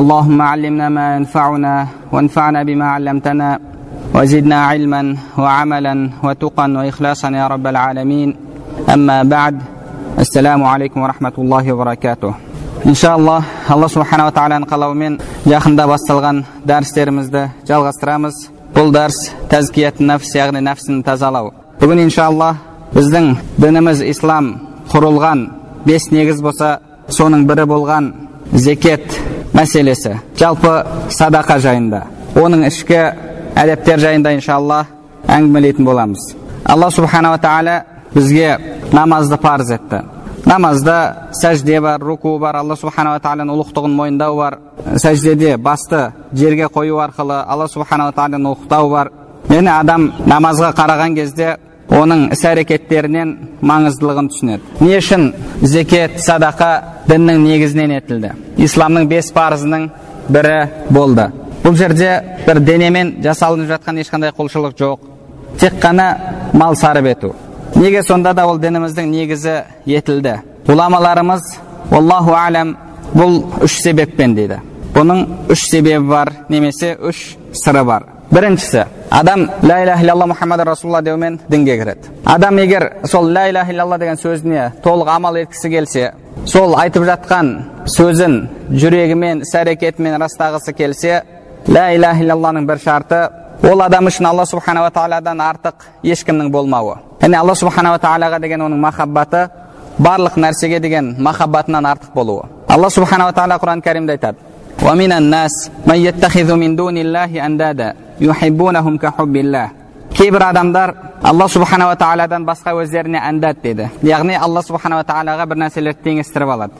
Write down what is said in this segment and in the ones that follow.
اللهم علمنا ما ينفعنا وانفعنا بما علمتنا وزدنا علما وعملا وتقا واخلاصا يا رب العالمين اما بعد السلام عليكم ورحمه الله وبركاته иншалла алла субханала тағаланың қалауымен жақында басталған дәрістерімізді жалғастырамыз бұл дәріс тәзкият нәпс яғни нәпсіні тазалау бүгін иншалла біздің дініміз ислам құрылған бес негіз болса соның бірі болған зекет мәселесі. Жалпы садақа жайында оның ішкі әдептер жайында иншалла әңгімелейтін боламыз. Алла субханала тағала бізге намазды парыз етті. Намазда сәжде бар руку бар алла субханала тағаланың ұлықтығын мойындау бар сәждеде басты жерге қою арқылы алла субханала тағаланы ұлықтау бар. Және адам намазға қараған кезде оның іс әрекеттерінен маңыздылығын түсінеді. Не үшін зекет садақа діннің негізінен етілді? Исламның бес парызының бірі болды. Бұл жерде бір денемен жасалынып жатқан ешқандай құлшылық жоқ. Тек қана мал сарып ету. Неге сонда да ол дініміздің негізі етілді? Ғұламаларымыз аллаху алям бұл үш себеппен дейді. Бұның үш себебі бар немесе үш сыры бар. Біріншісі адам ля иляха иллалла мұхаммад расулалла деумен дінге кіреді адам егер сол ля иляха иллалла деген сөзіне толық амал еткісі келсе сол айтып жатқан сөзін жүрегімен іс әрекетімен растағысы келсе ля иляха иллалланың бір шарты ол адам үшін алла субханала тағаладан артық ешкімнің болмауы яғни алла субханала тағалаға деген оның махаббаты барлық нәрсеге деген махаббатынан артық болуы алла субханала тағала құран кәрімде айтады кейбір адамдар алла субханала тағаладан басқа өздеріне әндәт деді яғни алла субханала тағалаға бір нәрселерді теңестіріп алады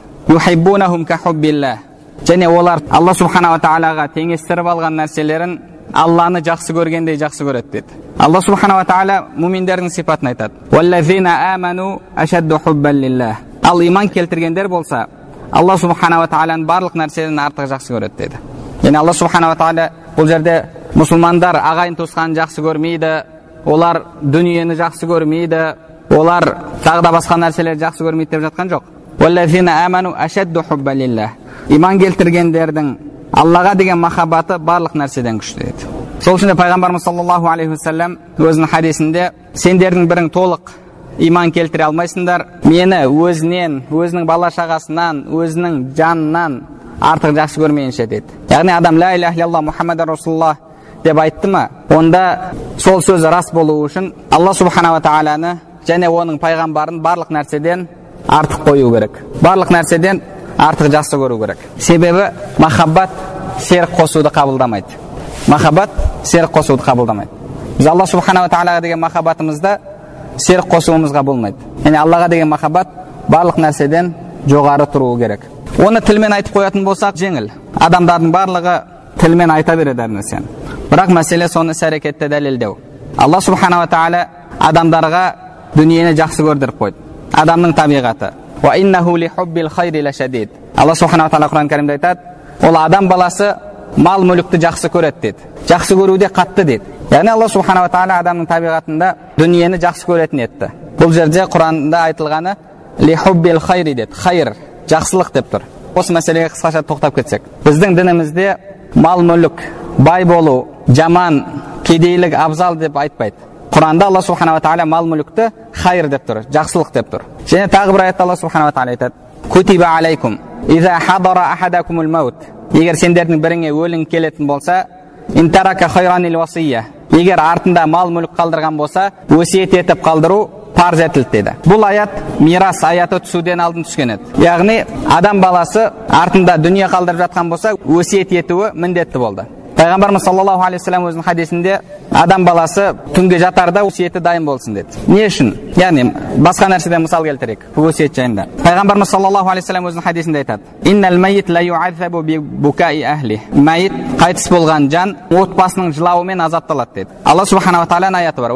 және олар алла субханала тағалаға теңестіріп алған нәрселерін алланы жақсы көргендей жақсы көреді деді алла субханала тағала муминдердің сипатын айтады ал иман келтіргендер болса алла субханала тағаланы барлық нәрседен артық жақсы көреді деді яғни алла субханала тағала бұл жерде мұсылмандар ағайын туысқанын жақсы көрмейді олар дүниені жақсы көрмейді олар тағы да басқа нәрселерді жақсы көрмейді деп жатқан жоқ. Иман келтіргендердің аллаға деген махаббаты барлық нәрседен күшті деді сол үшін де пайғамбарымыз саллаллаху алейхи уассалам өзінің хадисінде сендердің бірің толық иман келтіре алмайсыңдар мені өзінен өзінің бала шағасынан өзінің жанынан артық жақсы көрмейінше деді. Яғни адам ля иляха иллалла мұхаммад расулалла деп айтты ма онда сол сөзі рас болуы үшін алла субханала тағаланы және оның пайғамбарын барлық нәрседен артық қою керек. Барлық нәрседен артық жақсы көру керек. Себебі махаббат серік қосуды қабылдамайды. Махаббат серік қосуды қабылдамайды. Біз алла субханала тағалаға деген махаббатымызда серік қосуымызға болмайды. Яғни аллаға деген махаббат барлық нәрседен жоғары тұруы керек. Оны тілмен айтып қоятын болсақ жеңіл. Адамдардың барлығы тілмен айта береді әр нәрсені. Бірақ мәселе соны іс әрекетте дәлелдеу. Алла субханала тағала адамдарға дүниені жақсы көрдіріп қойды. Адамның табиғаты. Алла субханала тағала құран кәрімде айтады ол адам баласы мал мүлікті жақсы көреді деді жақсы көруде қатты деді яғни алла субханала тағала адамның табиғатында дүниені жақсы көретін етті. Бұл жерде құранда айтылғаны хайри деді хайр жақсылық деп тұр. Осы мәселеге қысқаша тоқтап кетсек. Біздің дінімізде мал мүлік бай болу жаман кедейлік абзал деп айтпайды. Құранда алла субханала тағала мал мүлікті хайр деп тұр жақсылық деп тұр. Және тағы бір аятта алла субханала тағала айтады. Кутиба алейкум егер сендердің біріңе өлім келетін болса егер артында мал мүлік қалдырған болса өсиет етіп қалдыру парыз етілді деді. Бұл аят мирас аяты түсуден алдын түскен еді. Яғни адам баласы артында дүние қалдырып жатқан болса өсиет етуі міндетті болды. Пайғамбарымыз саллаллаху алейхи вассалам өзінің хадисінде адам баласы түнге жатарда өсиеті дайын болсын деді не үшін яғни басқа нәрседен мысал келтірейік бұл өсиет жайында пайғамбарымыз саллаллаху алейхи вассалам өзінің хадисінде айтады мәйіт қайтыс болған жан отбасының жылауымен азапталады деді алла субханала тағаланың аяты бар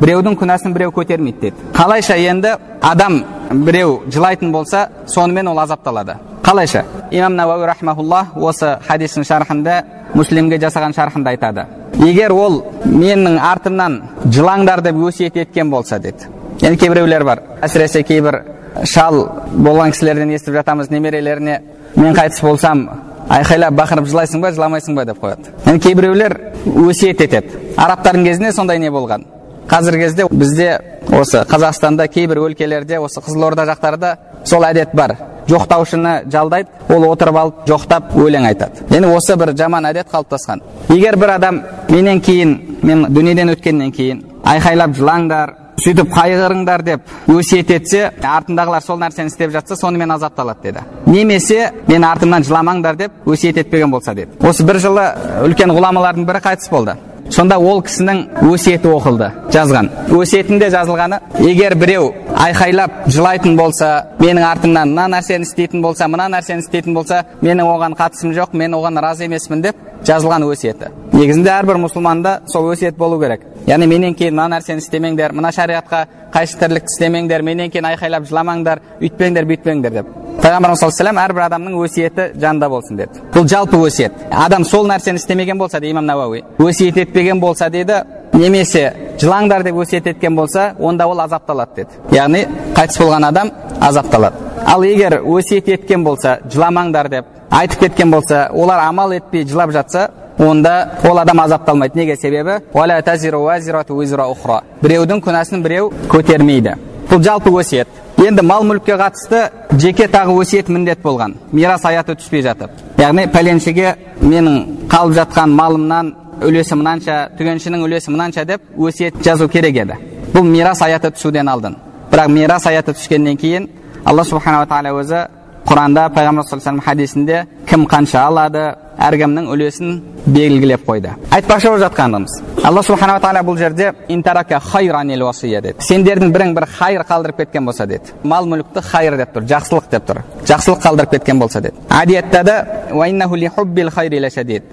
біреудің күнәсін біреу көтермейді деді қалайша енді адам біреу жылайтын болса сонымен ол азапталады қалайша имам науауи рахмаулла осы хадистің шархында муслимге жасаған шархында айтады егер ол менің артымнан жылаңдар деп өсиет еткен болса деді енді кейбіреулер бар әсіресе кейбір шал болған кісілерден естіп жатамыз немерелеріне мен қайтыс болсам айқайлап бақырып жылайсың ба жыламайсың ба деп қояды енді кейбіреулер өсиет етеді арабтардың кезінде сондай не болған қазіргі кезде бізде осы қазақстанда кейбір өлкелерде осы қызылорда жақтарда сол әдет бар жоқтаушыны жалдайды ол отырып алып жоқтап өлең айтады. Енді осы бір жаман әдет қалыптасқан. Егер бір адам менен кейін мен дүниеден өткеннен кейін айқайлап жылаңдар сөйтіп қайғырыңдар деп өсиет етсе артындағылар сол нәрсені істеп жатса сонымен азапталады деді. Немесе мен артымнан жыламаңдар деп өсиет етпеген болса деді. Осы бір жылы үлкен ғұламалардың бірі қайтыс болды. Сонда ол кісінің өсиеті оқылды жазған. Өсиетінде жазылғаны егер біреу айқайлап жылайтын болса менің артымнан мына нәрсені істейтін болса мына нәрсені істейтін болса менің оған қатысым жоқ мен оған разы емеспін деп жазылған өсиеті. Негізінде әрбір мұсылманда сол өсиет болу керек. Яғни менен кейін мына нәрсені істемеңдер мына шариғатқа қайшы тірлікті істемеңдер менен кейін айқайлап жыламаңдар үйтпеңдер бүйтпеңдер деп. Пайғамбарымыз саллаллаху алейhi әрбір адамның өсиеті жанында болсын деді. Бұл жалпы өсиет. Адам сол нәрсені істемеген болса дейді имам науауи өсиет етпеген болса дейді немесе жылаңдар деп өсиет еткен болса онда ол азапталады деді. Яғни қайтыс болған адам азапталады. Ал егер өсиет еткен болса жыламаңдар деп айтып кеткен болса олар амал етпей жылап жатса онда ол адам азапталмайды неге себебі біреудің күнәсін біреу көтермейді бұл жалпы өсиет енді мал мүлікке қатысты жеке тағы өсиет міндет болған мирас аяты түспей жатып яғни пәленшеге менің қалып жатқан малымнан үлесі мынанша түгеншінің үлесі мынанша деп өсиет жазу керек еді бұл мирас аяты түсуден алдын бірақ мирас аяты түскеннен кейін алла субханала тағала өзі құранда пайғамбар саллаллаху алейhi хадисінде кім қанша алады әркімнің үлесін белгілеп қойды айтпақшы болып жатқанымыз алла субханала тағала бұл жерде деді сендердің бірің бір хайыр қалдырып кеткен болса деді мал мүлікті хайыр деп тұр жақсылық деп тұр жақсылық қалдырып кеткен болса деді әдиетта да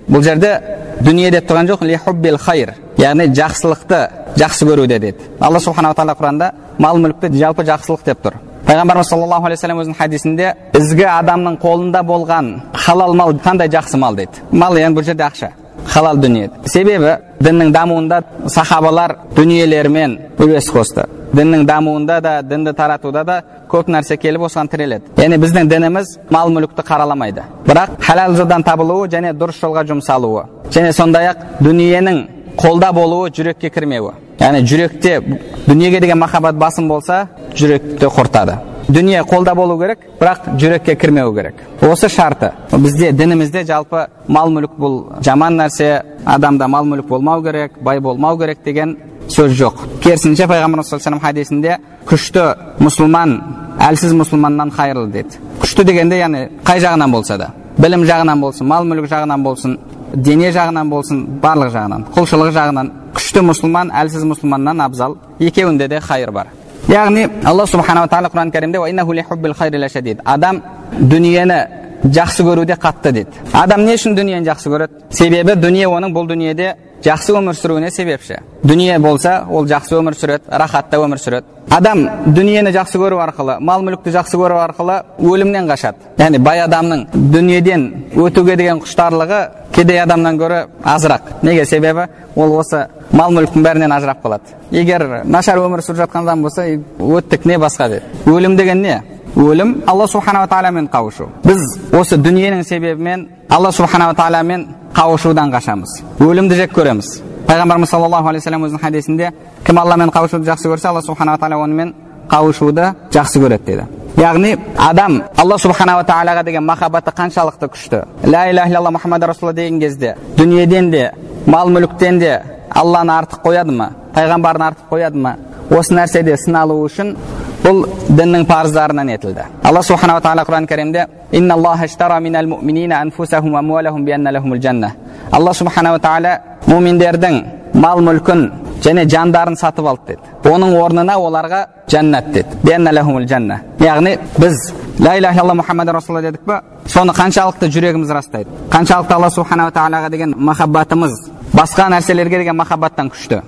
бұл жерде дүние деп тұрған жоқ хайр яғни жақсылықты жақсы көруде деді алла субханала тағала құранда мал мүлікті жалпы жақсылық деп тұр пайғамбарымыз саллаллаху алейхи вассалам өзінің хадисінде ізгі адамның қолында болған халал мал қандай жақсы мал дейді мал енді бұл жерде ақша халал дүние себебі діннің дамуында сахабалар дүниелерімен үлес қосты діннің дамуында да дінді таратуда да көп нәрсе келіп осыған тіреледі яғни біздің дініміз мал мүлікті қараламайды бірақ халал жолдан табылуы және дұрыс жолға жұмсалуы және сондай ақ дүниенің қолда болуы жүрекке кірмеуі яғни жүректе дүниеге деген махаббат басым болса жүректі құртады дүние қолда болу керек бірақ жүрекке кірмеу керек осы шарты бізде дінімізде жалпы мал мүлік бұл жаман нәрсе адамда мал мүлік болмау керек бай болмау керек деген сөз жоқ керісінше пайғамбарымыз саллаллаху хадисінде күшті мұсылман әлсіз мұсылманнан қайырлы деді күшті дегенде яғни қай жағынан болса да білім жағынан болсын мал мүлік жағынан болсын дене жағынан болсын барлық жағынан құлшылық жағынан күшті мұсылман әлсіз мұсылманнан абзал екеуінде де хайыр бар. Яғни алла субханала тағала құран кәрімде адам дүниені жақсы көруде қатты дейді. Адам не үшін дүниені жақсы көреді? Себебі дүние оның бұл дүниеде жақсы өмір сүруіне себепші дүние болса ол жақсы өмір сүреді рахатта өмір сүреді адам дүниені жақсы көру арқылы мал мүлікті жақсы көру арқылы өлімнен қашады яғни бай адамның дүниеден өтуге деген құштарлығы кедей адамнан гөрі азырақ неге себебі ол осы мал мүліктің бәрінен ажырап қалады егер нашар өмір сүріп жатқан адам болса өттік не басқа деді өлім деген не өлім алла субханала тағаламен қауышу біз осы дүниенің себебімен алла субханала тағаламен қауышудан қашамыз. Өлімді жек көреміз. Пайғамбарымыз саллаллаху алейхи вассалам өзінің хадисінде кім алламен қауышуды жақсы көрсе алла субханала тағала онымен қауышуды жақсы көреді деді. Яғни адам алла субханала тағалаға деген махаббаты қаншалықты күшті. Ля иляха илlalloh мұхаммад расулалла деген кезде дүниеден де мал мүліктен де алланы артық қояды ма? Пайғамбарын артық қояды ма? Осы нәрседе сыналу үшін бұл діннің парыздарынан етілді. Алла субханала тағала құран кәрімде алла субханала тағала муминдердің мал мүлкін және жандарын сатып алды деді. Оның орнына оларға жәннат деді. Яғни біз ла иляха илlalloh мұхаммад расулалла дедік па соны қаншалықты жүрегіміз растайды. Қаншалықты алла субханала тағалаға деген махаббатымыз басқа нәрселерге деген махаббаттан күшті.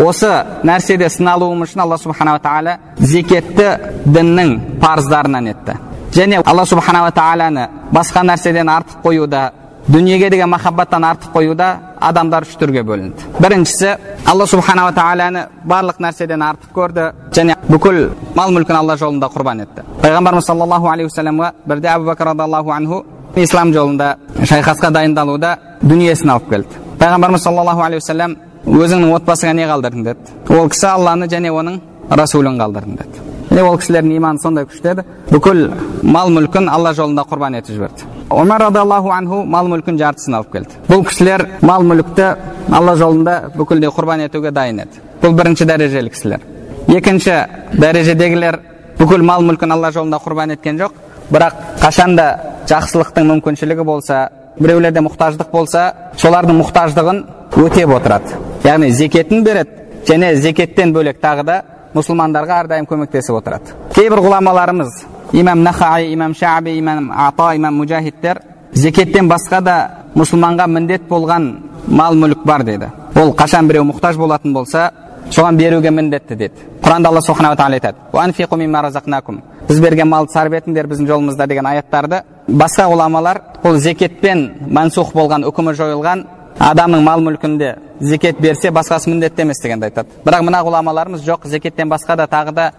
Осы нәрседе сыналуымыз үшін алла субханала тағала зекетті діннің парыздарынан етті. Және алла субханала тағаланы басқа нәрседен артық қоюда дүниеге деген махаббаттан артық қоюда адамдар үш түрге бөлінді. Біріншісі алла субханала тағаланы барлық нәрседен артық көрді және бүкіл мал мүлкін алла жолында құрбан етті. Пайғамбарымыз саллаллаху алейхи уассаламға бірде әбу бәкір радиаллаху анху ислам жолында шайқасқа дайындалуда дүниесін алып келді. Пайғамбарымыз саллаллаху алейхи уассалам өзіңнің отбасыңа не қалдырдың деді. Ол кісі алланы және оның расулын қалдырдым деді. Міне ол кісілердің иманы сондай күшті еді. Бүкіл мал мүлкін алла жолында құрбан етіп жіберді. Омар радиаллаху анху мал мүлкін жартысын алып келді. Бұл кісілер мал мүлікті алла жолында бүкілдей құрбан етуге дайын еді. Бұл бірінші дәрежелі кісілер. Екінші дәрежедегілер бүкіл мал мүлкін алла жолында құрбан еткен жоқ. Бірақ қашанда жақсылықтың мүмкіншілігі болса біреулерде мұқтаждық болса солардың мұқтаждығын өтеп отырады. Яғни зекетін береді және зекеттен бөлек тағы да мұсылмандарға әрдайым көмектесіп отырады. Кейбір ғұламаларымыз имам нахаи имам шаби имам ата имам мужахидтер зекеттен басқа да мұсылманға міндет болған мал мүлік бар деді. Ол қашан біреу мұқтаж болатын болса соған беруге міндетті деді. Құранда алла субханала тағала айтады біз берген малды сарп етіңдер біздің жолымызда деген аяттарды. Басқа ғұламалар ол зекетпен мансух болған үкімі жойылған адамның мал мүлкінде зекет берсе басқасы міндетті емес дегенді айтады. Бірақ мына ғұламаларымыз жоқ зекеттен басқа да тағы да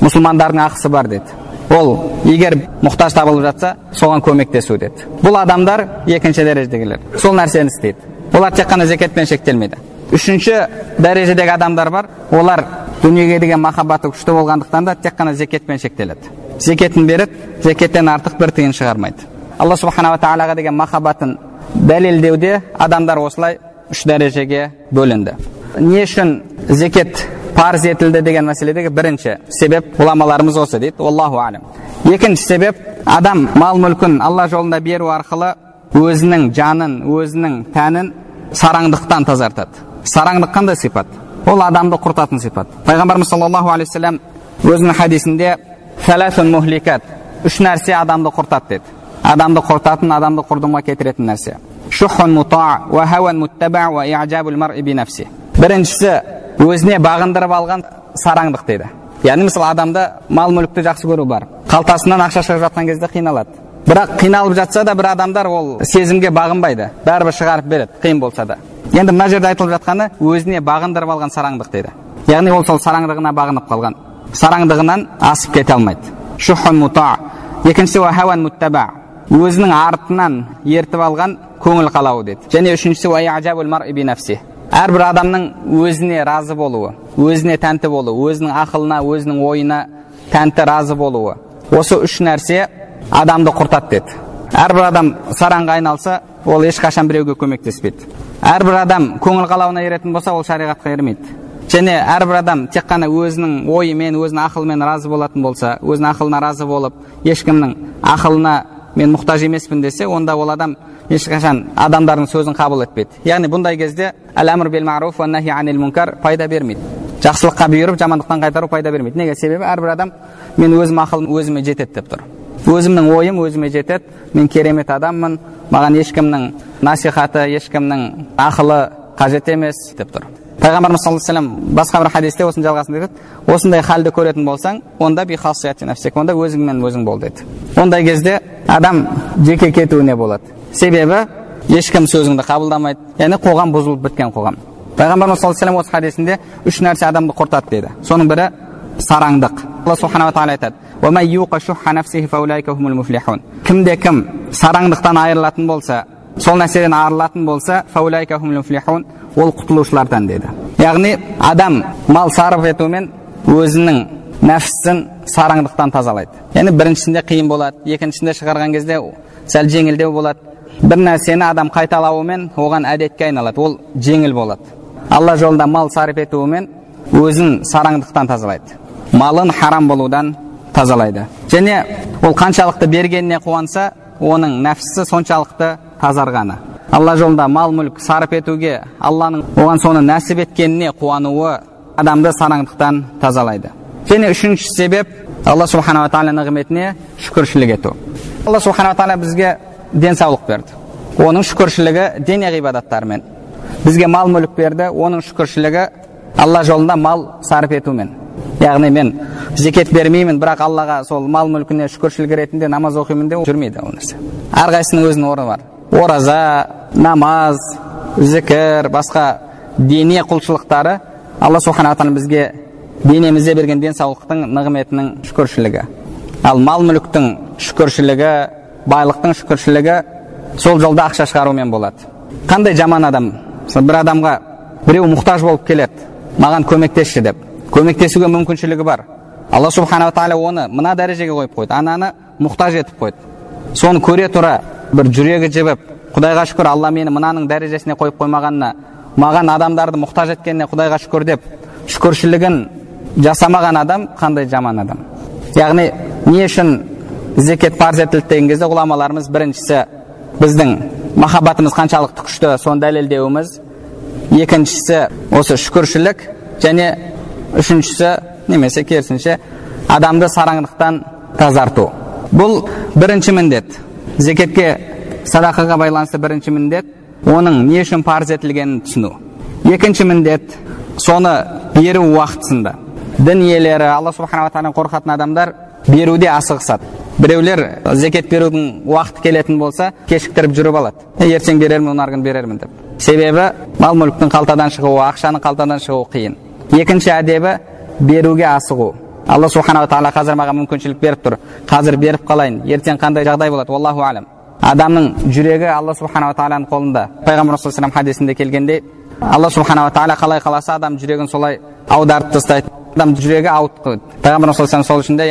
мұсылмандардың ақысы бар деді. Ол егер мұқтаж табылып жатса соған көмектесу деді. Бұл адамдар екінші дәрежедегілер. Сол нәрсені істейді. Олар тек қана зекетпен шектелмейді. Үшінші дәрежедегі адамдар бар. Олар дүниеге деген махаббаты күшті болғандықтан да тек қана зекетпен шектеледі. Зекетін береді зекеттен артық бір тиын шығармайды. Алла субханала тағалаға деген махаббатын дәлелдеуде адамдар осылай үш дәрежеге бөлінді не үшін зекет парыз етілді деген мәселедегі бірінші себеп ғұламаларымыз осы дейді аллаху алам екінші себеп адам мал мүлкін алла жолында беру арқылы өзінің жанын өзінің тәнін сараңдықтан тазартады сараңдық қандай сипат ол адамды құртатын сипат пайғамбарымыз саллаллаху алейхи өзінің хадисінде үш нәрсе адамды құртады деді адамды құртатын адамды құрдымға кетіретін нәрсе біріншісі өзіне бағындырып алған сараңдық дейді яғни мысалы адамда мал мүлікті жақсы көру бар қалтасынан ақша шығып жатқан кезде қиналады бірақ қиналып жатса да бір адамдар ол сезімге бағынбайды бәрібір шығарып береді қиын болса да енді мына жерде айтылып жатқаны өзіне бағындырып алған сараңдық дейді яғни ол сол сараңдығына бағынып қалған сараңдығынан асып кете алмайды екіншісі өзінің артынан ертіп алған көңіл қалауы деді және үшіншісі әрбір адамның өзіне разы болуы өзіне тәнті болуы өзінің ақылына өзінің ойына тәнті разы болуы осы үш нәрсе адамды құртады деді әрбір адам сараңға айналса ол ешқашан біреуге көмектеспейді әрбір адам көңіл қалауына еретін болса ол шариғатқа ермейді және әрбір адам тек қана өзінің ойымен өзінің ақылымен разы болатын болса өзінің ақылына разы болып ешкімнің ақылына мен мұқтаж емеспін десе онда ол адам ешқашан адамдардың сөзін қабыл етпейді. Яғни бұндай кезде пайда бермейді. Жақсылыққа бұйырып жамандықтан қайтару пайда бермейді. Неге? Себебі әрбір адам мен өзім ақылым өзіме жетеді деп тұр. Өзімнің ойым өзіме жетеді. Мен керемет адаммын. Маған ешкімнің насихаты ешкімнің ақылы қажет емес деп тұр. Пайғамбарымыз саллаллаху алейhi басқа бір хадисте осының жалғасында айтады осындай халді көретін болсаң онда онда өзіңмен өзің бол деді ондай кезде адам жеке кетуіне болады себебі ешкім сөзіңді қабылдамайды яғни қоғам бұзылып біткен қоғам пайғамбарымыз саллаллаху алейhi осы хадисінде үш нәрсе адамды құртады дейді соның бірі сараңдық алла субханала тағала айтады кімде кім сараңдықтан айырылатын болса сол нәрседен арылатын болса ол құтылушылардан деді. Яғни адам мал сарып етумен өзінің нәпсісін сараңдықтан тазалайды. Яғни біріншісінде қиын болады екіншісінде шығарған кезде сәл жеңілдеу болады. Бір нәрсені адам қайталауымен оған әдетке айналады ол жеңіл болады. Алла жолында мал сарып етуімен өзін сараңдықтан тазалайды. Малын харам болудан тазалайды. Және ол қаншалықты бергеніне қуанса оның нәпсісі соншалықты тазарғаны. Алла жолында мал мүлік сарып етуге алланың оған соны нәсіп еткеніне қуануы адамды сараңдықтан тазалайды. Және үшінші себеп алла субханала тағала нығметіне шүкіршілік ету. Алла субханала тағала бізге денсаулық берді. Оның шүкіршілігі дене ғибадаттарымен. Бізге мал мүлік берді оның шүкіршілігі алла жолында мал сарып етумен. Яғни мен зекет бермеймін бірақ аллаға сол мал мүлкіне шүкіршілік ретінде намаз оқимын деп жүрмейді ол нәрсе. Әрқайсысының өзінің орны бар. Ораза намаз зікір басқа дене құлшылықтары алла субханала тағала бізге денемізде берген денсаулықтың нығметінің шүкіршілігі. Ал мал мүліктің шүкіршілігі байлықтың шүкіршілігі сол жолда ақша шығарумен болады. Қандай жаман адам мысалы бір адамға біреу мұқтаж болып келеді маған көмектесші деп. Көмектесуге мүмкіншілігі бар. Алла субханала тағала оны мына дәрежеге қойып қойды ананы мұқтаж етіп қойды. Соны көре тұра бір жүрегі жібіп құдайға шүкір алла мені мынаның дәрежесіне қойып қоймағанына маған адамдарды мұқтаж еткеніне құдайға шүкір деп шүкіршілігін жасамаған адам қандай жаман адам? Яғни не үшін зекет парыз етілді деген кезде ғұламаларымыз біріншісі біздің махаббатымыз қаншалықты күшті соны дәлелдеуіміз. Екіншісі осы шүкіршілік және үшіншісі немесе керісінше адамды сараңдықтан тазарту. Бұл бірінші міндет. Зекетке садақаға байланысты бірінші міндет оның не үшін парыз етілгенін түсіну. Екінші міндет соны беру уақытысында. Дін иелері алла субханала тағаладан қорқатын адамдар беруде асығысады біреулер зекет берудің уақыты келетін болса кешіктіріп жүріп алады. Ертең берермін онар күні берермін деп. Себебі мал мүліктің қалтадан шығуы ақшаның қалтадан шығуы қиын. Екінші әдебі беруге асығу. Алла субханала тағала қазір маған мүмкіншілік беріп тұр. Қазір беріп қалайын. Ертең қандай жағдай болады? Аллаху алам адамның жүрегі алла субханала тағаланың қолында. Пайғамбар саллаллаху хадисінде келгендей алла субханала тағала қалай қаласа адам жүрегін солай аударып тастайды. Адам жүрегі ауытқиды пайғамбар саллаллаху сол үшін де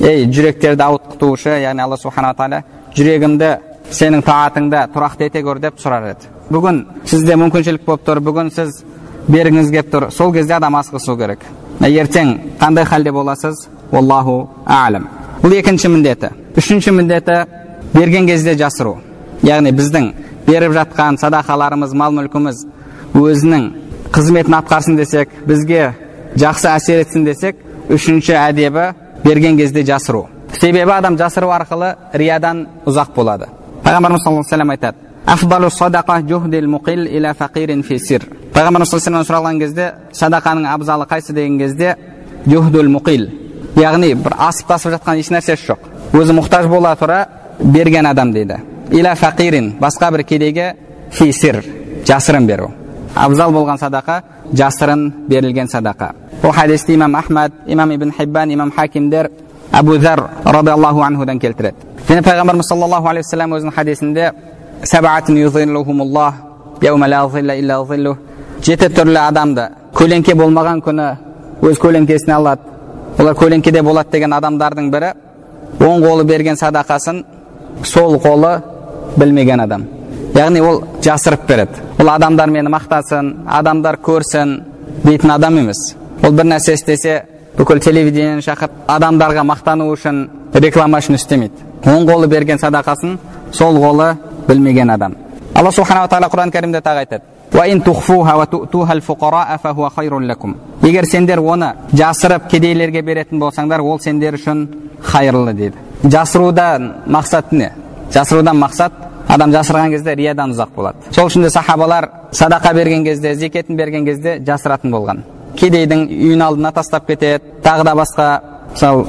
ей жүректерді ауытқытушы яғни алла субханала тағала жүрегімді сенің таатыңда тұрақты ете көр деп сұрар еді. Бүгін сізде мүмкіншілік болып тұр. Бүгін сіз бергіңіз келіп тұр. Сол кезде адам асығысу керек. Ертең қандай халде боласыз? Аллаху алам. Бұл екінші міндеті. Үшінші міндеті берген кезде жасыру. Яғни біздің беріп жатқан садақаларымыз мал мүлкіміз өзінің қызметін атқарсын десек бізге жақсы әсер етсін десек үшінші әдебі берген кезде жасыру. Себебі адам жасыру арқылы риядан ұзақ болады. Пайғамбарымыз саллаллаху алейhi айтады. Афдалу садақа жухдил муқил иля фақирин фи сир пайғамбарымыз саллаллаху сұралған кезде садақаның абзалы қайсы деген кезде жухдул муқил яғни бір асып тасып жатқан еш нәрсесі жоқ өзі мұқтаж бола тұра берген адам дейді иля фақирин басқа бір кедейге фи сир жасырын беру абзал болған садақа жасырын берілген садақа бұл хадисті имам ахмад имам ибн хиббан имам хакимдер әбу зар радиаллаху анхудан келтіреді және пайғамбарымыз саллаллаху алейхи вассалам өзінің хадисінде жеті түрлі адамды көлеңке болмаған күні өз көлеңкесіне алады олар көлеңкеде болады деген адамдардың бірі оң қолы берген садақасын сол қолы білмеген адам яғни ол жасырып береді ол адамдар мені мақтасын адамдар көрсін дейтін адам емес ол бір нәрсе істесе бүкіл телевидениені шақырып адамдарға мақтану үшін реклама үшін істемейді оң қолы берген садақасын сол қолы білмеген адам алла субханала тағала құран кәрімде тағы айтады егер сендер оны жасырып кедейлерге беретін болсаңдар ол сендер үшін хайырлы дейді жасырудан мақсат не жасырудан мақсат адам жасырған кезде риядан ұзақ болады сол үшін де сахабалар садақа берген кезде зекетін берген кезде жасыратын болған кедейдің үйін алдына тастап кетеді тағы да басқа мысалы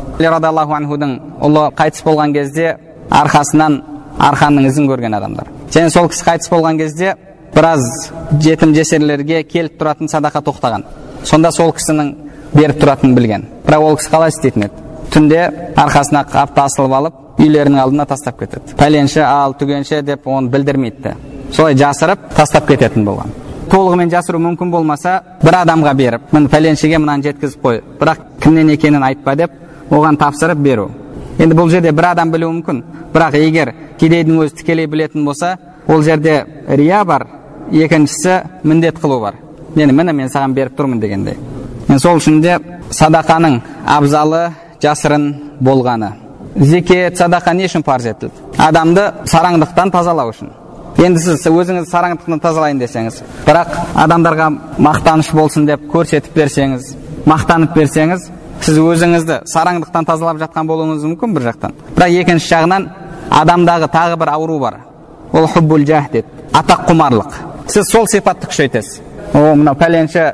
ұлы қайтыс болған кезде арқасынан арқанның ізін көрген адамдар. Және сол кісі қайтыс болған кезде біраз жетім жесірлерге келіп тұратын садақа тоқтаған. Сонда сол кісінің беріп тұратынын білген. Бірақ ол кісі қалай істейтін еді? Түнде арқасына қапты асылып алып үйлерінің алдына тастап кетеді. Пәленші ал түгенше деп оны білдірмейді солай жасырып тастап кететін болған. Толығымен жасыру мүмкін болмаса бір адамға беріп міне пәленшеге мынаны жеткізіп қой бірақ кімнен екенін айтпа деп оған тапсырып беру. Енді бұл жерде бір адам білуі мүмкін. Бірақ егер кедейдің өзі тікелей білетін болса ол жерде рия бар екіншісі міндет қылу бар. Енді міне мен саған беріп тұрмын дегендей. Енді сол үшін де садақаның абзалы жасырын болғаны. Зекет садақа не үшін парыз етілді? Адамды сараңдықтан тазалау үшін. Енді сіз өзіңіз сараңдықтан тазалайын десеңіз бірақ адамдарға мақтаныш болсын деп көрсетіп берсеңіз мақтанып берсеңіз сіз өзіңізді сараңдықтан тазалап жатқан болуыңыз мүмкін бір жақтан бірақ екінші жағынан адамдағы тағы бір ауру бар ол хуббул жах деді атақ құмарлық сіз сол сипатты күшейтесіз о мынау пәленші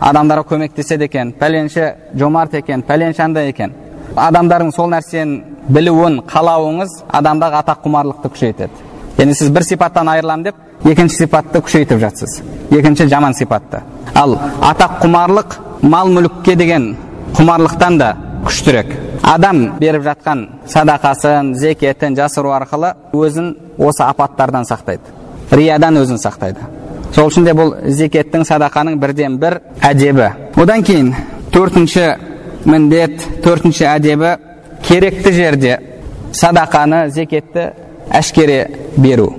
адамдарға көмектеседі екен пәленші жомарт екен пәленші андай екен адамдардың сол нәрсені білуін қалауыңыз адамдағы атақ құмарлықты күшейтеді яғни сіз бір сипаттан айырыламын деп екінші сипатты күшейтіп жатсыз екінші жаман сипатты ал атақ құмарлық мал мүлікке деген құмарлықтан да күштірек адам беріп жатқан садақасын зекетін жасыру арқылы өзін осы апаттардан сақтайды риядан өзін сақтайды сол үшін де бұл зекеттің садақаның бірден бір әдебі одан кейін төртінші міндет төртінші әдебі керекті жерде садақаны зекетті әшкере беру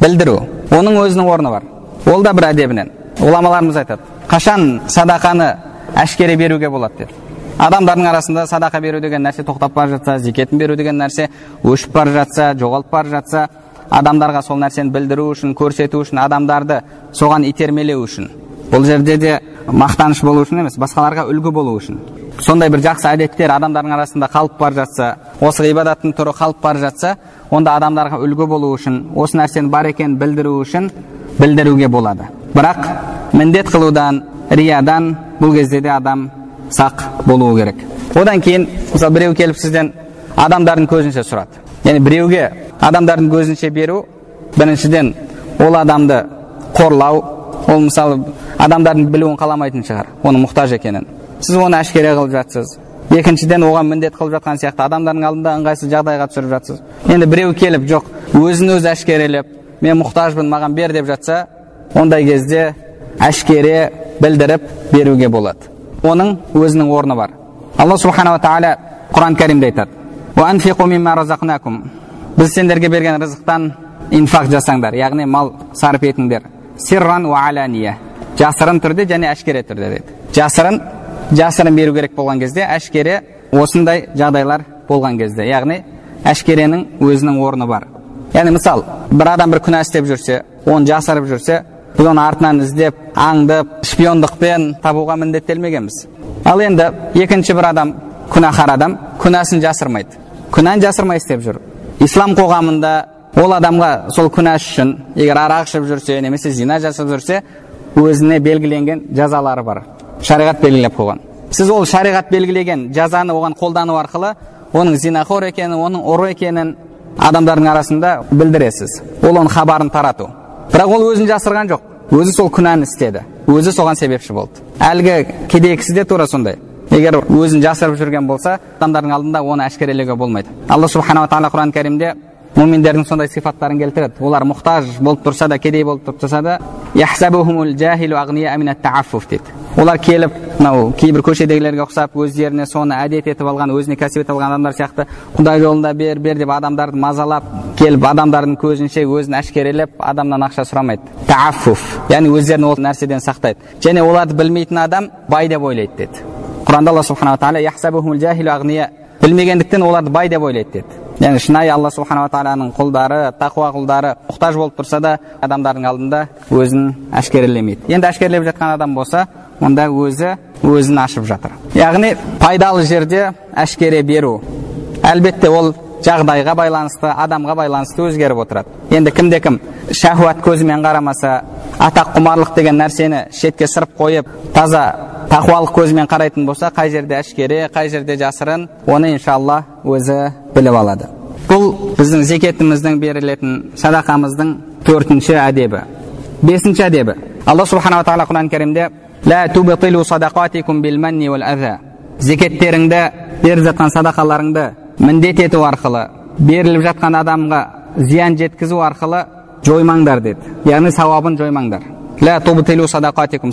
білдіру оның өзінің орны бар ол да бір әдебінен ғұламаларымыз айтады қашан садақаны әшкере беруге болады деді адамдардың арасында садақа беру деген нәрсе тоқтап бара жатса зекетін беру деген нәрсе өшіп бара жатса жоғалып бара жатса адамдарға сол нәрсені білдіру үшін көрсету үшін адамдарды соған итермелеу үшін бұл жерде де мақтаныш болу үшін емес басқаларға үлгі болу үшін. Сондай бір жақсы әдеттер адамдардың арасында қалып бара жатса осы ғибадаттың түрі қалып бара жатса онда адамдарға үлгі болу үшін осы нәрсенің бар екенін білдіру үшін білдіруге болады. Бірақ міндет қылудан риядан бұл кезде де адам сақ болуы керек. Одан кейін мысалы біреу келіп сізден адамдардың көзінше сұрады. Яғни біреуге адамдардың көзінше беру біріншіден ол адамды қорлау ол мысалы адамдардың білуін қаламайтын шығар оның мұқтаж екенін. Сіз оны әшкере қылып жатсыз. Екіншіден оған міндет қылып жатқан сияқты адамдардың алдында ыңғайсыз жағдайға түсіріп жатсыз. Енді біреу келіп жоқ өзін өзі әшкерелеп мен мұқтажбын маған бер деп жатса ондай кезде әшкере білдіріп беруге болады. Оның өзінің орны бар алла субханала тағала құран кәрімде айтады біз сендерге берген рызықтан инфақ жасаңдар яғни мал сарып етіңдер сирран алания жасырын түрде және әшкере түрде деді жасырын жасырын беру керек болған кезде әшкере осындай жағдайлар болған кезде яғни әшкеренің өзінің орны бар яғни мысал бір адам бір күнә істеп жүрсе оны жасырып жүрсе біз оны артынан іздеп аңдып шпиондықпен табуға міндеттелмегенбіз ал енді екінші бір адам күнәһар адам күнәсін жасырмайды күнәні жасырмай істеп жүр ислам қоғамында ол адамға сол күнәсі үшін егер арақ ішіп жүрсе немесе зина жасап жүрсе өзіне белгіленген жазалары бар шариғат белгілеп қойған сіз ол шариғат белгілеген жазаны оған қолдану арқылы оның зинақор екенін оның ұры екенін адамдардың арасында білдіресіз ол оның хабарын тарату бірақ ол өзін жасырған жоқ. Өзі сол күнәні істеді. Өзі соған себепші болды. Әлгі кедей кісі де тура сондай. Егер өзін жасырып жүрген болса адамдардың алдында оны әшкерелеуге болмайды. Алла субханала тағала құран кәрімде муминдердің сондай сипаттарын келтіреді. Олар мұқтаж болып тұрса да кедей болып тұрса да дейді. Олар келіп мынау кейбір көшедегілерге ұқсап өздеріне соны әдет етіп алған өзіне кәсіп етіп алған адамдар сияқты құдай жолында бер бер деп адамдарды мазалап келіп адамдардың көзінше өзін әшкерелеп адамнан ақша сұрамайды. Тааффуф. Яғни өздерін ол нәрседен сақтайды. Және оларды білмейтін адам бай деп ойлайды деді. Құранда алла субханала тағала білмегендіктен оларды бай деп ойлайды деді. Яғни шынайы алла субханала тағаланың құлдары тақуа құлдары мұқтаж болып тұрса да адамдардың алдында өзін әшкерелемейді. Енді әшкерелеп жатқан адам болса онда өзі өзін ашып жатыр. Яғни пайдалы жерде әшкере беру. Әлбетте ол жағдайға байланысты адамға байланысты өзгеріп отырады. Енді кімде кім шахуат көзімен қарамаса атақ құмарлық деген нәрсені шетке сырып қойып таза тақуалық көзімен қарайтын болса қай жерде әшкере қай жерде жасырын оны иншалла өзі біліп алады. Бұл біздің зекетіміздің берілетін садақамыздың төртінші әдебі бесінші әдебі. Алла субханала тағала құран кәрімде зекеттеріңді беріп жатқан садақаларыңды міндет ету арқылы беріліп жатқан адамға зиян жеткізу арқылы жоймаңдар деді яғни сауабын жоймаңдар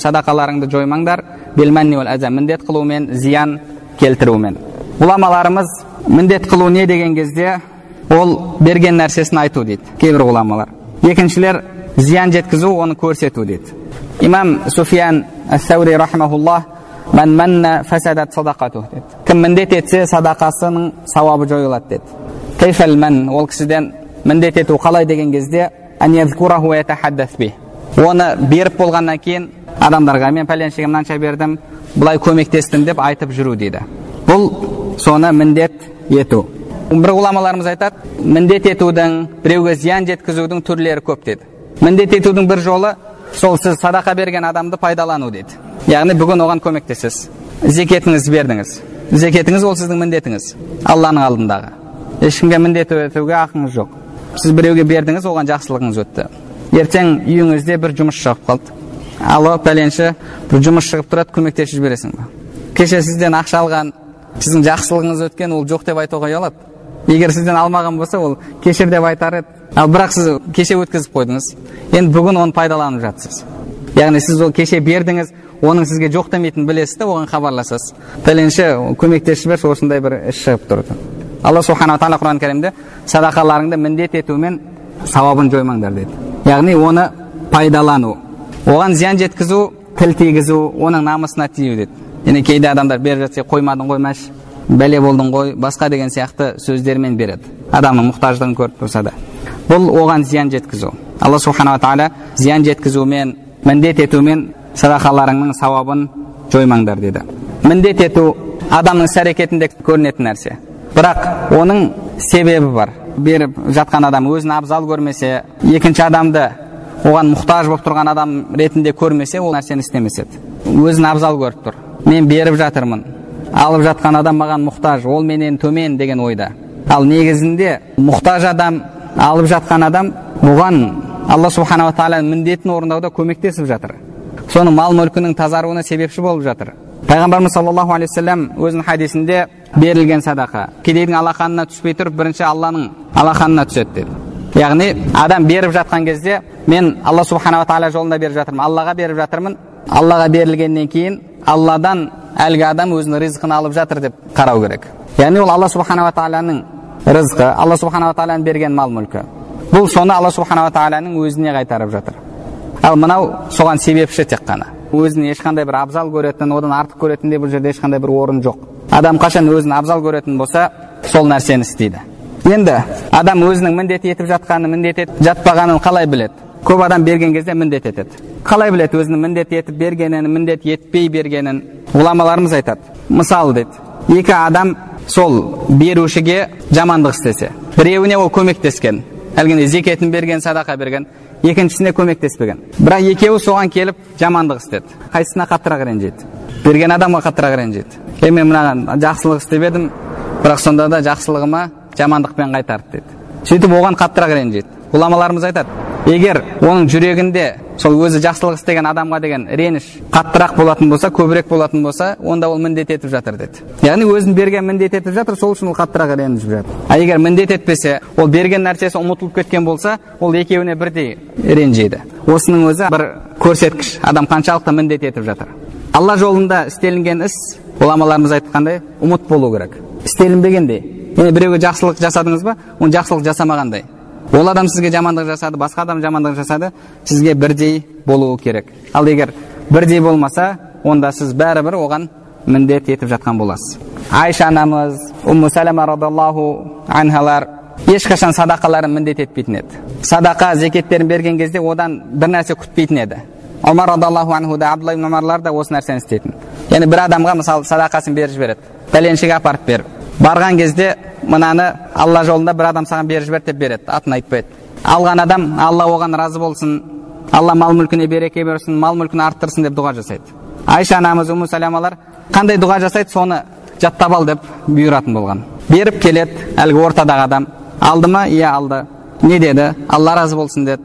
садақаларыңды жоймаңдар міндет қылумен зиян келтірумен ғұламаларымыз міндет қылу не деген кезде ол берген нәрсесін айту дейді кейбір ғұламалар екіншілер зиян жеткізу оны көрсету дейді имам суфиян саури рахмаулла Мән мәнна фәсәдат садақату деді. Кім міндет етсе садақасының сауабы жойылады деді. Кейфәл мән ол кісіден міндет ету қалай деген кезде. Оны беріп болғаннан кейін адамдарға мен пәленшеге мынанша бердім, былай көмектестім деп айтып жүру дейді. Бұл соны міндет ету. Бір ғұламаларымыз айтады, міндет етудің, біреуге зиян жеткізудің түрлері көп деді. Міндет етудің бір жолы сол сіз садақа берген адамды пайдалану дейді. Яғни бүгін оған көмектесесіз. Зекетіңізді бердіңіз. Зекетіңіз ол сіздің міндетіңіз. Алланың алдындағы. Ешкімге міндет етуге ақыңыз жоқ. Сіз біреуге бердіңіз оған жақсылығыңыз өтті. Ертең үйіңізде бір жұмыс шығып қалды. Алло пәленші бір жұмыс шығып тұрады көмектесіп жібересің ба? Кеше сізден ақша алған сіздің жақсылығыңыз өткен ол жоқ деп айтуға ұялады. Егер сізден алмаған болса ол кешір деп айтар еді. Ал бірақ сіз кеше өткізіп қойдыңыз. Енді бүгін оны пайдаланып жатсыз. Яғни сіз ол кеше бердіңіз оның сізге жоқ демейтінін білесіз да оған хабарласасыз. Пәленше көмектесіп жіберші осындай бір іс шығып тұрды. Алла субханала тағала құран кәрімде садақаларыңды міндет етумен сауабын жоймаңдар деді. Яғни оны пайдалану оған зиян жеткізу тіл тигізу оның намысына тию деді. Яғни кейде адамдар беріп жатса қоймадың ғой мәш бәле болдың ғой басқа деген сияқты сөздермен береді. Адамның мұқтаждығын көріп тұрса да. Бұл оған зиян жеткізу. Алла субханала тағала зиян жеткізумен міндет етумен садақаларыңның сауабын жоймаңдар деді. Міндет ету адамның іс әрекетінде көрінетін нәрсе. Бірақ оның себебі бар. Беріп жатқан адам өзін абзал көрмесе екінші адамды оған мұқтаж болып тұрған адам ретінде көрмесе ол нәрсені істемес еді. Өзін абзал көріп тұр. Мен беріп жатырмын алып жатқан адам маған мұқтаж ол менен төмен деген ойда. Ал негізінде мұқтаж адам алып жатқан адам бұған алла субханала тағаланың міндетін орындауда көмектесіп жатыр. Соның мал мүлкінің тазаруына себепші болып жатыр. Пайғамбарымыз саллаллаху алейхи вассалам өзінің хадисінде берілген садақа. Кедейдің алақанына түспей тұрып бірінші алланың алақанына түседі деді. Яғни адам беріп жатқан кезде мен алла субханала тағала жолында беріп жатырмын аллаға беріп жатырмын аллаға берілгеннен кейін алладан әлгі адам өзінің ризқын алып жатыр деп қарау керек. Яғни ол алла субханала тағаланың рызқы алла субханала тағаланың берген мал мүлкі. Бұл соны алла субханала тағаланың өзіне қайтарып жатыр. Ал мынау соған себепші тек қана. Өзін ешқандай бір абзал көретін одан артық көретіндей бұл жерде ешқандай бір орын жоқ. Адам қашан өзін абзал көретін болса сол нәрсені істейді. Енді адам өзінің міндет етіп жатқанын міндет етіп жатпағанын қалай біледі? Көп адам берген кезде міндет етеді. Қалай біледі өзінің міндет етіп бергенін міндет етпей бергенін ғұламаларымыз айтады. Мысалы дейді. Екі адам сол берушіге жамандық істесе біреуіне ол көмектескен әлгіндей зекетін берген садақа берген екіншісіне көмектеспеген. Бірақ екеуі соған келіп жамандық істеді. Қайсысына қаттырақ ренжиді? Берген адамға қаттырақ ренжиді. Е мен мынаған жақсылық істеп едім бірақ сонда да жақсылығыма жамандықпен қайтарды деді. Сөйтіп оған қаттырақ ренжиді. Ғұламаларымыз айтады егер оның жүрегінде сол өзі жақсылық істеген адамға деген реніш қаттырақ болатын болса көбірек болатын болса онда ол міндет етіп жатыр деді. Яғни өзін берген міндет етіп жатыр сол үшін ол қаттырақ ренжіп жатыр. А егер міндет етпесе ол берген нәрсесі ұмытылып кеткен болса ол екеуіне бірдей ренжиді. Осының өзі бір көрсеткіш. Адам қаншалықты міндет етіп жатыр. Алла жолында істелінген іс ғұламаларымыз айтқандай ұмыт болу керек. Істелінбегендей. Яғни біреуге жақсылық жасадыңыз ба оны жақсылық жасамағандай. Ол адам сізге жамандық жасады басқа адам жамандық жасады сізге бірдей болуы керек. Ал егер бірдей болмаса онда сіз бәрібір оған міндет етіп жатқан боласыз. Айша анамыз умму сәләма радиаллаху анхалар ешқашан садақаларын міндет етпейтін еді. Садақа зекеттерін берген кезде одан бір нәрсе күтпейтін еді. Омар радиаллаху анху да абдулла ибн омарлар да осы нәрсені істейтін. Яғни бір адамға мысалы садақасын беріп жібереді. Пәленшеге апарып бер барған кезде мынаны алла жолында бір адам саған беріп жіберді деп береді атын айтпайды алған адам алла оған разы болсын алла мал мүлкіне береке берсін мал мүлкін арттырсын деп дұға жасайды. Айша анамыз уму сәлямалар қандай дұға жасайды соны жаттап ал деп бұйыратын болған. Беріп келеді әлгі ортадағы адам алды ма? Иә алды не деді? Алла разы болсын деді.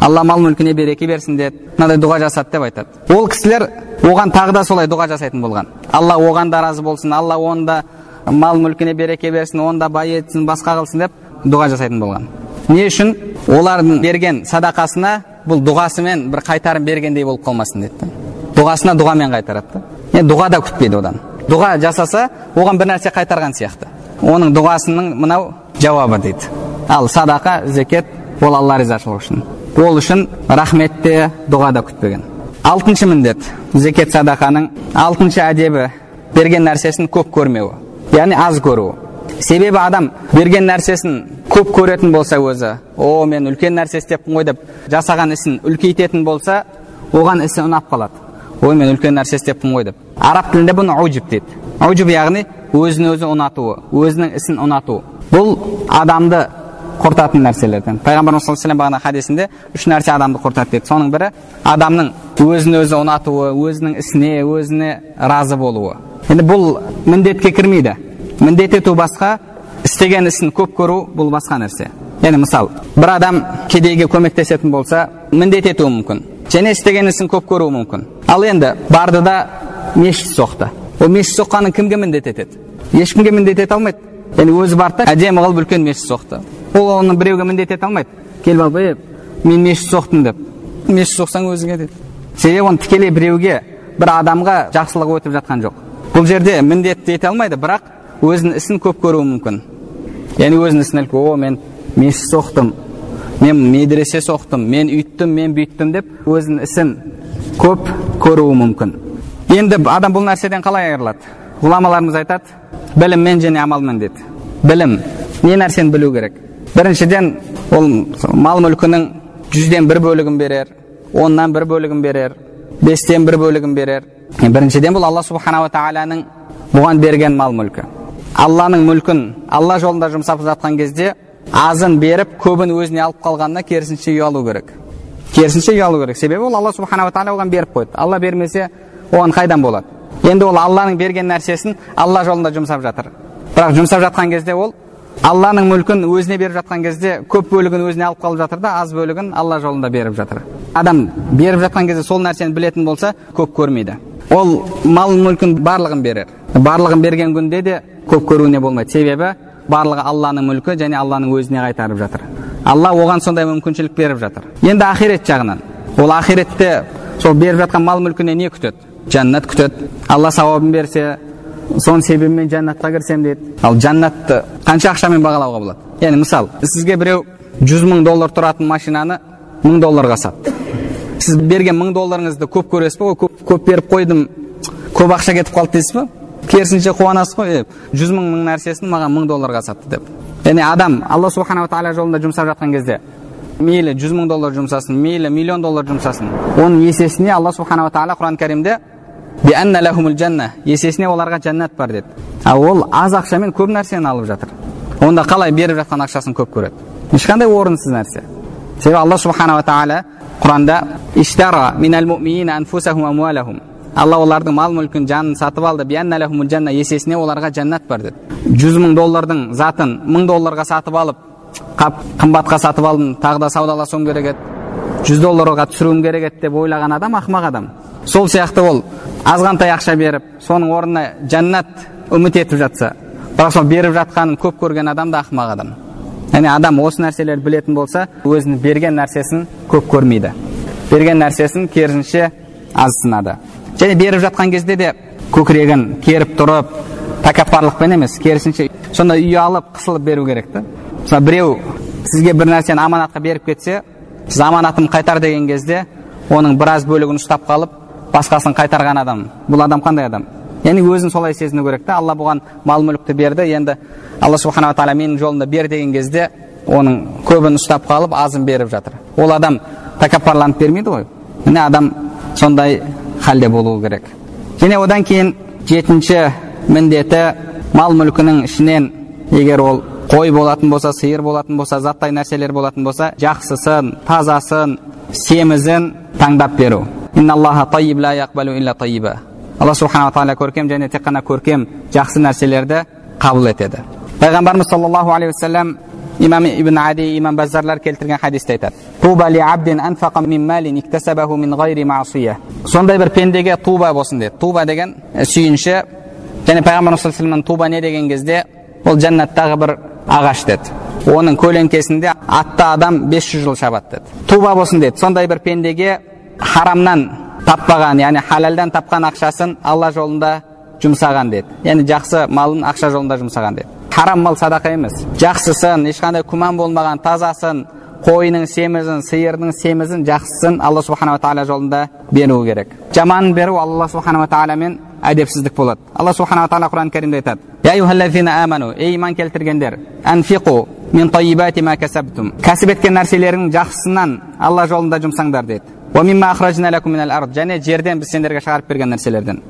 Алла мал мүлкіне береке берсін деді. Мынандай дұға жасады деп айтады. Ол кісілер оған тағы да солай дұға жасайтын болған. Алла оған да разы болсын алла оны да мал мүлкіне береке берсін оны да бай етсін басқа қылсын деп дұға жасайтын болған. Не үшін? Олардың берген садақасына бұл дұғасымен бір қайтарым бергендей болып қалмасын деді дұғасына дұғамен қайтарады да. Дұға да күтпейді одан. Дұға жасаса оған бір нәрсе қайтарған сияқты. Оның дұғасының мынау жауабы дейді. Ал садақа зекет ол алла ризашылығы үшін. Ол үшін рахмет те дұға да күтпеген. Алтыншы міндет. Зекет садақаның алтыншы әдебі. Берген нәрсесін көп көрмеуі. Яғни аз көруі себебі адам берген нәрсесін көп көретін болса өзі о мен үлкен нәрсе істеппін ғой деп жасаған ісін үлкейтетін болса оған ісі ұнап қалады ой мен үлкен нәрсе істеппін ғой деп араб тілінде бұны аужиб дейді аужиб яғни өзін өзі ұнатуы өзінің ісін ұнату бұл адамды құртатын нәрселерден пайғамбарымыз саллаллаху алейhi бағана хадисінде үш нәрсе адамды құртады деді соның бірі адамның өзін өзі ұнатуы өзінің ісіне өзіне разы болуы енді бұл міндетке кірмейді міндет ету басқа істеген ісін көп көру бұл басқа нәрсе яғни мысал бір адам кедейге көмектесетін болса міндет етуі мүмкін және істеген ісін көп көруі мүмкін ал енді барды да мешіт соқты ол мешіт соққанын кімге міндет етеді ешкімге міндет ете алмайды яғни өзі барды да әдемі қылып үлкен мешіт соқты ол оны біреуге міндет ете алмайды келіп алып е мен мешіт соқтым деп мешіт соқсаң өзіңе деді себебі оны тікелей біреуге бір адамға жақсылық өтіп жатқан жоқ бұл жерде міндетті ете алмайды бірақ өзінің ісін көп көруі мүмкін. Яғни өзінің ісін іліп о мен мешіт соқтым мен медресе соқтым мен үйттім мен бүйттім деп өзінің ісін көп көруі мүмкін. Енді адам бұл нәрседен қалай айырылады? Ғұламаларымыз айтады біліммен және амалмен дейді білім не нәрсені білу керек? Біріншіден ол мал мүлкінің жүзден бір бөлігін берер оннан бір бөлігін берер. Бестен бір бөлігін берер біріншіден бұл алла субханала тағаланың бұған берген мал мүлкі алланың мүлкін алла жолында жұмсап жатқан кезде азын беріп көбін өзіне алып қалғанына керісінше ұялу керек керісінше ұялу керек себебі ол алла субханала тағала оған беріп қойды алла бермесе оған қайдан болады енді ол алланың берген нәрсесін алла жолында жұмсап жатыр бірақ жұмсап жатқан кезде ол алланың мүлкін өзіне беріп жатқан кезде көп бөлігін өзіне алып қалып жатыр да аз бөлігін алла жолында беріп жатыр. Адам беріп жатқан кезде сол нәрсені білетін болса көп көрмейді. Ол мал мүлкін барлығын берер. Барлығын берген күнде де көп көруіне болмайды. Себебі барлығы алланың мүлкі және алланың өзіне қайтарып жатыр. Алла оған сондай мүмкіншілік беріп жатыр. Енді ақирет жағынан. Ол ақиретте сол беріп жатқан мал мүлкіне не күтеді? Жәннат күтеді. Алла сауабын берсе соның себебімен жәннатқа кірсем дейді ал жәннатты қанша ақшамен бағалауға болады яғни мысал сізге біреу жүз мың доллар тұратын машинаны мың долларға сатты сіз берген мың долларыңызды көп көресіз ба көп, көп беріп қойдым көп ақша кетіп қалды дейсіз ба керісінше қуанасыз ғой жүз мың мың нәрсесін маған мың долларға сатты деп яғни адам алла субханала тағала жолында жұмсап жатқан кезде мейлі жүз мың доллар жұмсасын мейлі миллион доллар жұмсасын оның есесіне алла субханала тағала құран кәрімде есесіне оларға жәннат бар деді ал ол аз ақшамен көп нәрсені алып жатыр онда қалай беріп жатқан ақшасын көп көреді ешқандай орынсыз нәрсе себебі алла субханала тағала құранда алла олардың мал мүлкін жанын сатып алды есесіне оларға жәннат бар деді жүз мың доллардың затын мың долларға сатып алып қап қымбатқа сатып алдым тағы да саудаласуым керек еді жүз долларға түсіруім керек еді деп ойлаған адам ақымақ адам сол сияқты ол азғантай ақша беріп соның орнына жәннат үміт етіп жатса бірақ сол беріп жатқанын көп көрген адам да ақымақ адам. Яғни адам осы нәрселерді білетін болса өзінің берген нәрсесін көп көрмейді. Берген нәрсесін керісінше аз сынады және беріп жатқан кезде де көкірегін керіп тұрып тәкаппарлықпен емес керісінше сондай ұялып қысылып беру керек та. Мысалы біреу сізге бір нәрсені аманатқа беріп кетсе сіз аманатымды қайтар деген кезде оның біраз бөлігін ұстап қалып басқасын қайтарған адам. Бұл адам қандай адам? Яғни өзін солай сезіну керек та. Алла бұған мал мүлікті берді. Енді алла субханала тағала менің жолымда бер деген кезде оның көбін ұстап қалып азын беріп жатыр. Ол адам тәкаппарланып бермейді ғой. Міне адам сондай халде болуы керек. Және одан кейін жетінші міндеті мал мүлкінің ішінен егер ол қой болатын болса сиыр болатын болса заттай нәрселер болатын болса жақсысын тазасын семізін таңдап беру. Алла субханала тағала көркем және тек қана көркем жақсы нәрселерді қабыл етеді пайғамбарымыз саллаллаху алейхи уассалам имам ибн ади имам баззарлар келтірген хадисте айтады сондай бір пендеге туба болсын деді туба деген сүйінші және пайғамбарымыз саллаллаху туба не деген кезде ол жәннаттағы бір ағаш деді оның көлеңкесінде атты адам 500 жыл шабады деді туба болсын деді сондай бір пендеге харамнан таппаған яғни халалдан тапқан ақшасын алла жолында жұмсаған деді. Яғни жақсы малын ақша жолында жұмсаған деді. Харам мал садақа емес. Жақсысын ешқандай күмән болмаған тазасын қойының семізін сиырдың семізін жақсысын алла субханала тағала жолында беру керек. Жаманын беру алла субханала тағаламен әдепсіздік болады. Алла субханала тағала құран кәрімде айтады. Ей иман келтіргендер әнфиқу мин кәсіп еткен нәрселеріңнің жақсысынан алла жолында жұмсаңдар деді. Және жерден біз сендерге шығарып берген нәрселерден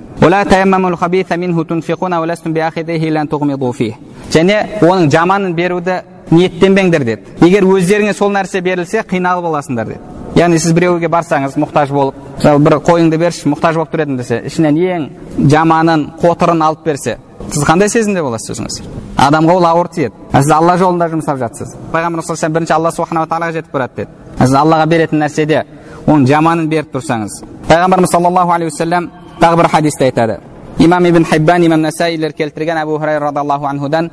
және оның жаманын беруді ниеттенбеңдер деді егер өздеріңе сол нәрсе берілсе қиналып аласыңдар деді яғни сіз біреуге барсаңыз мұқтаж болып мысалы бір қойыңды берші мұқтаж болып тұр едім десе ішінен ең жаманын қотырын алып берсе сіз қандай сезімде боласыз өзіңіз адамға ол ауыр тиеді сіз алла жолында жұмсап жатсыз пайғамбар саллаллаху бірінші алла субханала тағалаға жетіп барады деді сіз аллаға беретін нәрседе оның жаманын беріп тұрсаңыз пайғамбарымыз саллаллаху алейхи уассалам тағы бір хадисте айтады имам ибн хиббан имам насаилер келтірген әбу хурайра радиаллаху анхудан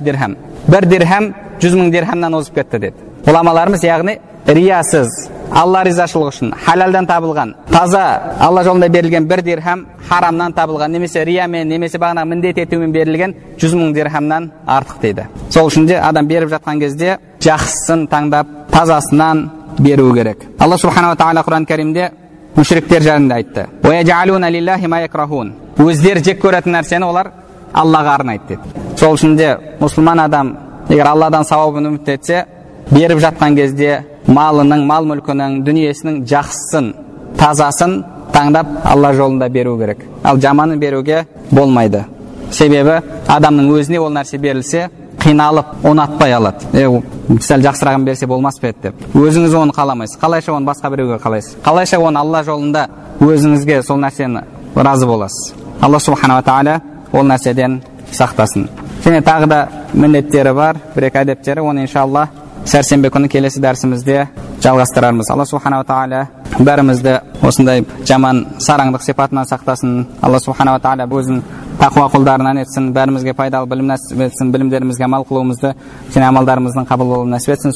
дирхам бір дирхам жүз мың дирхамнан озып кетті деді ғұламаларымыз яғни риясыз алла ризашылығы үшін халалдан табылған таза алла жолында берілген бір дирхам харамнан табылған немесе риямен немесе бағанағы міндет етумен берілген жүз мың дирхамнан артық дейді сол үшін де адам беріп жатқан кезде жақсысын таңдап тазасынан беру керек алла субханала тағала құран кәрімде мүшриктер жайында айтты өздері жек көретін нәрсені олар аллаға арнайды деді сол үшін де мұсылман адам егер алладан сауабын үміт етсе беріп жатқан кезде малының мал мүлкінің дүниесінің жақсысын тазасын таңдап алла жолында беру керек ал жаманын беруге болмайды себебі адамның өзіне ол нәрсе берілсе қиналып ұнатпай алады е сәл жақсырағын берсе болмас па еді деп өзіңіз оны қаламайсыз қалайша оны басқа біреуге қалайсыз қалайша оны алла жолында өзіңізге сол нәрсені разы боласыз алла субханала тағала ол нәрседен сақтасын және тағы да міндеттері бар бір екі әдептері оны иншалла сәрсенбі күні келесі дәрісімізде жалғастырармыз алла субханала тағала бәрімізді осындай жаман сараңдық сипатынан сақтасын алла субханала тағала өзінің тақуа құлдарынан етсін бәрімізге пайдалы білім нәсіп етсін білімдерімізге амал қылуымызды және амалдарымыздың қабыл болуын нәсіп етсін